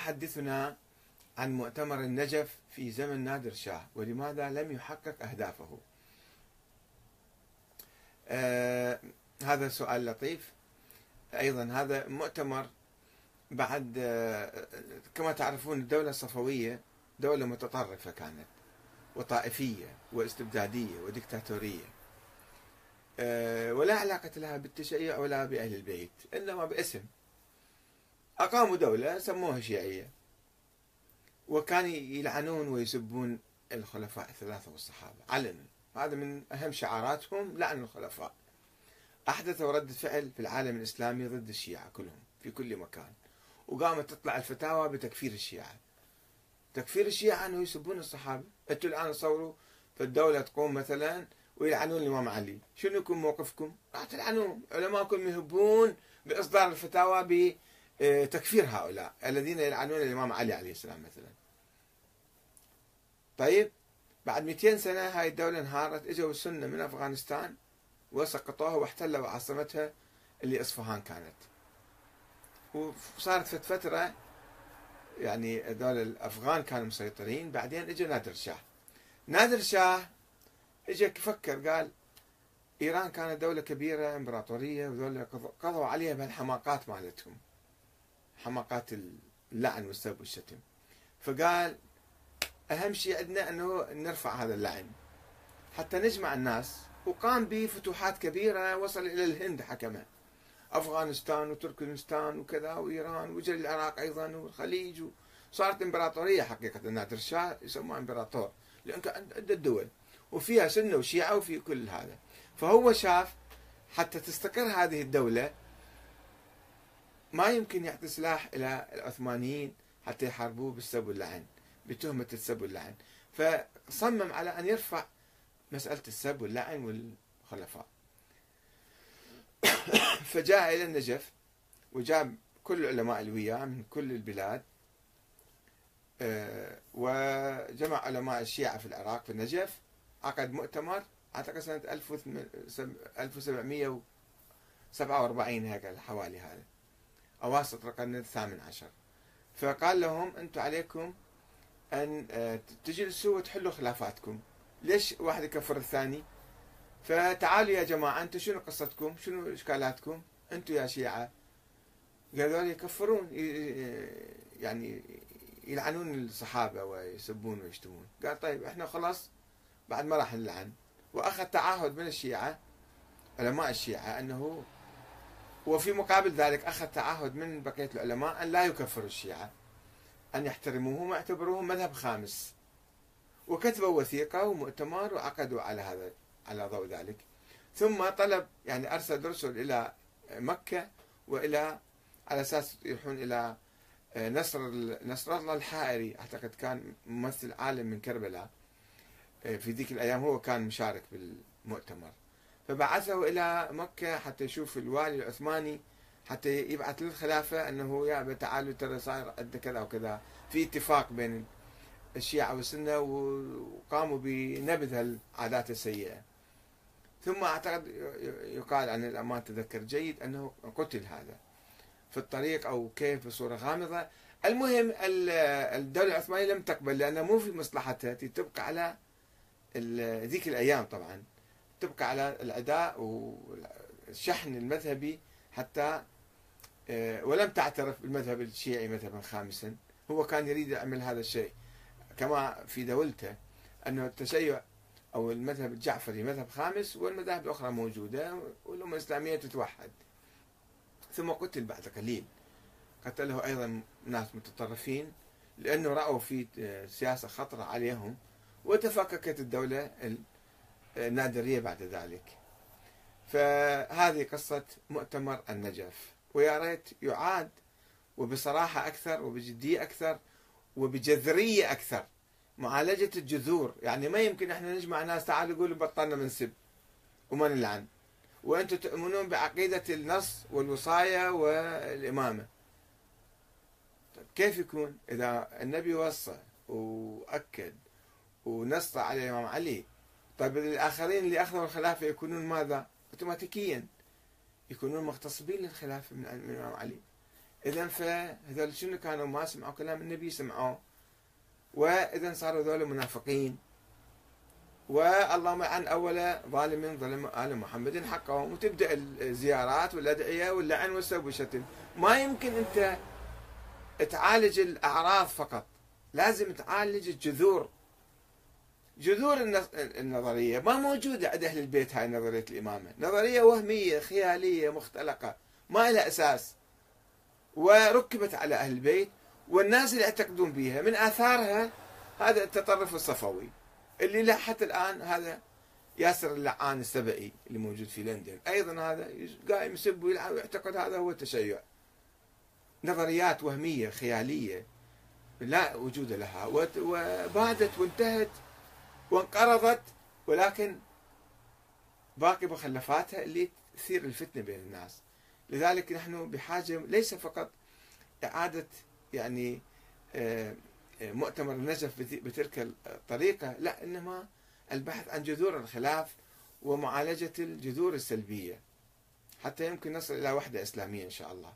حدثنا عن مؤتمر النجف في زمن نادر شاه ولماذا لم يحقق أهدافه؟ آه هذا سؤال لطيف. أيضا هذا مؤتمر بعد آه كما تعرفون الدولة الصفوية دولة متطرفة كانت وطائفية واستبدادية وديكتاتورية آه ولا علاقة لها بالتشيع ولا بأهل البيت إنما باسم. أقاموا دولة سموها شيعية. وكانوا يلعنون ويسبون الخلفاء الثلاثة والصحابة. علنا هذا من أهم شعاراتهم لعن الخلفاء. أحدثوا ردة فعل في العالم الإسلامي ضد الشيعة كلهم في كل مكان. وقامت تطلع الفتاوى بتكفير الشيعة. تكفير الشيعة أنه يسبون الصحابة. أنتم الآن تصوروا فالدولة تقوم مثلا ويلعنون الإمام علي. شنو يكون موقفكم؟ راح تلعنون علماءكم يهبون بإصدار الفتاوى بتكفير هؤلاء الذين يلعنون الإمام علي عليه السلام مثلا. طيب بعد 200 سنة هاي الدولة انهارت إجوا السنة من أفغانستان وسقطوها واحتلوا عاصمتها اللي إصفهان كانت. وصارت فترة يعني هذول الأفغان كانوا مسيطرين بعدين اجى نادر شاه. نادر شاه اجى فكر قال إيران كانت دولة كبيرة إمبراطورية وذول قضوا عليها بهالحماقات مالتهم. حماقات اللعن والسب والشتم. فقال أهم شيء عندنا إنه نرفع هذا اللعن. حتى نجمع الناس وقام بفتوحات كبيرة وصل إلى الهند حكمها أفغانستان وتركمانستان وكذا وإيران وجل العراق أيضا والخليج وصارت إمبراطورية حقيقة. نادر الشاه يسموها إمبراطور لأن كان عدة دول وفيها سنة وشيعة وفي كل هذا. فهو شاف حتى تستقر هذه الدولة ما يمكن يعطي سلاح إلى العثمانيين حتى يحاربوه بالسب واللعن بتهمة السب واللعن. فصمم على أن يرفع مسألة السب واللعن والخلفاء. فجاء إلى النجف وجاب كل العلماء اللي وياه من كل البلاد آه، وجمع علماء الشيعة في العراق في النجف. عقد مؤتمر أعتقد سنة 1747 هيك حوالي هذا. أواسط القرن الثامن عشر. فقال لهم أنتم عليكم أن آه، تجلسوا وتحلوا خلافاتكم. ليش واحد يكفر الثاني؟ فتعالوا يا جماعة أنتم شنو قصتكم؟ شنو إشكالاتكم؟ أنتم يا شيعة. قالوا يكفرون يعني يلعنون الصحابة ويسبون ويشتمون. قال طيب إحنا خلاص بعد ما راح نلعن. وأخذ تعهد من الشيعة علماء الشيعة أنه وفي مقابل ذلك أخذ تعهد من بقية العلماء أن لا يكفروا الشيعة أن يحترموهم ويعتبروهم مذهب خامس. وكتبوا وثيقة ومؤتمر وعقدوا على هذا على ضوء ذلك. ثم طلب يعني أرسل رسل إلى مكة وإلى على أساس يروحون إلى آه، نصر نصر الله الحائري. أعتقد كان ممثل عالم من كربلاء آه، في ذيك الأيام هو كان مشارك بالمؤتمر. فبعثه إلى مكة حتى يشوف الوالي العثماني حتى يبعث للخلافة أنه يا تعالوا ترى صاير عندنا كذا وكذا. في اتفاق بين الشيعة والسنة وقاموا بنبذ العادات السيئة. ثم أعتقد يقال عن الأمان أتذكر جيد أنه قتل هذا في الطريق أو كيف بصورة غامضة. المهم الدولة العثمانية لم تقبل لأنها مو في مصلحتها تبقى على ذيك الأيام طبعا. تبقى على العداء والشحن المذهبي حتى آه، ولم تعترف بالمذهب الشيعي مذهبا خامسا. هو كان يريد يعمل هذا الشيء. كما في دولته أنه التشيع أو المذهب الجعفري مذهب خامس والمذاهب الأخرى موجودة والأمة الإسلامية تتوحد. ثم قتل بعد قليل. قتله أيضا ناس متطرفين لأنه رأوا في سياسة خطرة عليهم. وتفككت الدولة النادرية بعد ذلك. فهذه قصة مؤتمر النجف. ويا ريت يعاد وبصراحة أكثر وبجدية أكثر وبجذرية أكثر. معالجة الجذور. يعني ما يمكن إحنا نجمع ناس تعالوا يقولوا بطلنا منسب وما نلعن. وأنتم تؤمنون بعقيدة النص والوصاية والإمامة. طيب كيف يكون؟ إذا النبي وصى وأكد ونص على الإمام علي طيب الآخرين اللي أخذوا الخلافة يكونون ماذا؟ اوتوماتيكيا. يكونون مغتصبين للخلافة من الإمام علي. إذا فهذول شنو كانوا؟ ما سمعوا كلام النبي سمعوه. وإذا صاروا هذول منافقين. واللهم عن أول ظالم ظلم آل محمد حقهم. وتبدأ الزيارات والأدعية واللعن والسب والشتم. ما يمكن أنت تعالج الأعراض فقط. لازم تعالج الجذور. جذور النظرية. ما موجودة عند أهل البيت هاي نظرية الإمامة. نظرية وهمية خيالية مختلقة. ما لها أساس. وركبت على أهل البيت والناس اللي يعتقدون بها من آثارها هذا التطرف الصفوي. اللي له حتى الآن هذا ياسر اللعان السبئي اللي موجود في لندن. أيضا هذا قايم يسب ويعتقد هذا هو التشيع. نظريات وهمية خيالية لا وجود لها. وبادت وانتهت وانقرضت ولكن باقي مخلفاتها اللي تثير الفتنة بين الناس. لذلك نحن بحاجة ليس فقط إعادة يعني آه، آه، مؤتمر النجف بتلك الطريقة لا إنما البحث عن جذور الخلاف ومعالجة الجذور السلبية. حتى يمكن نصل إلى وحدة إسلامية إن شاء الله.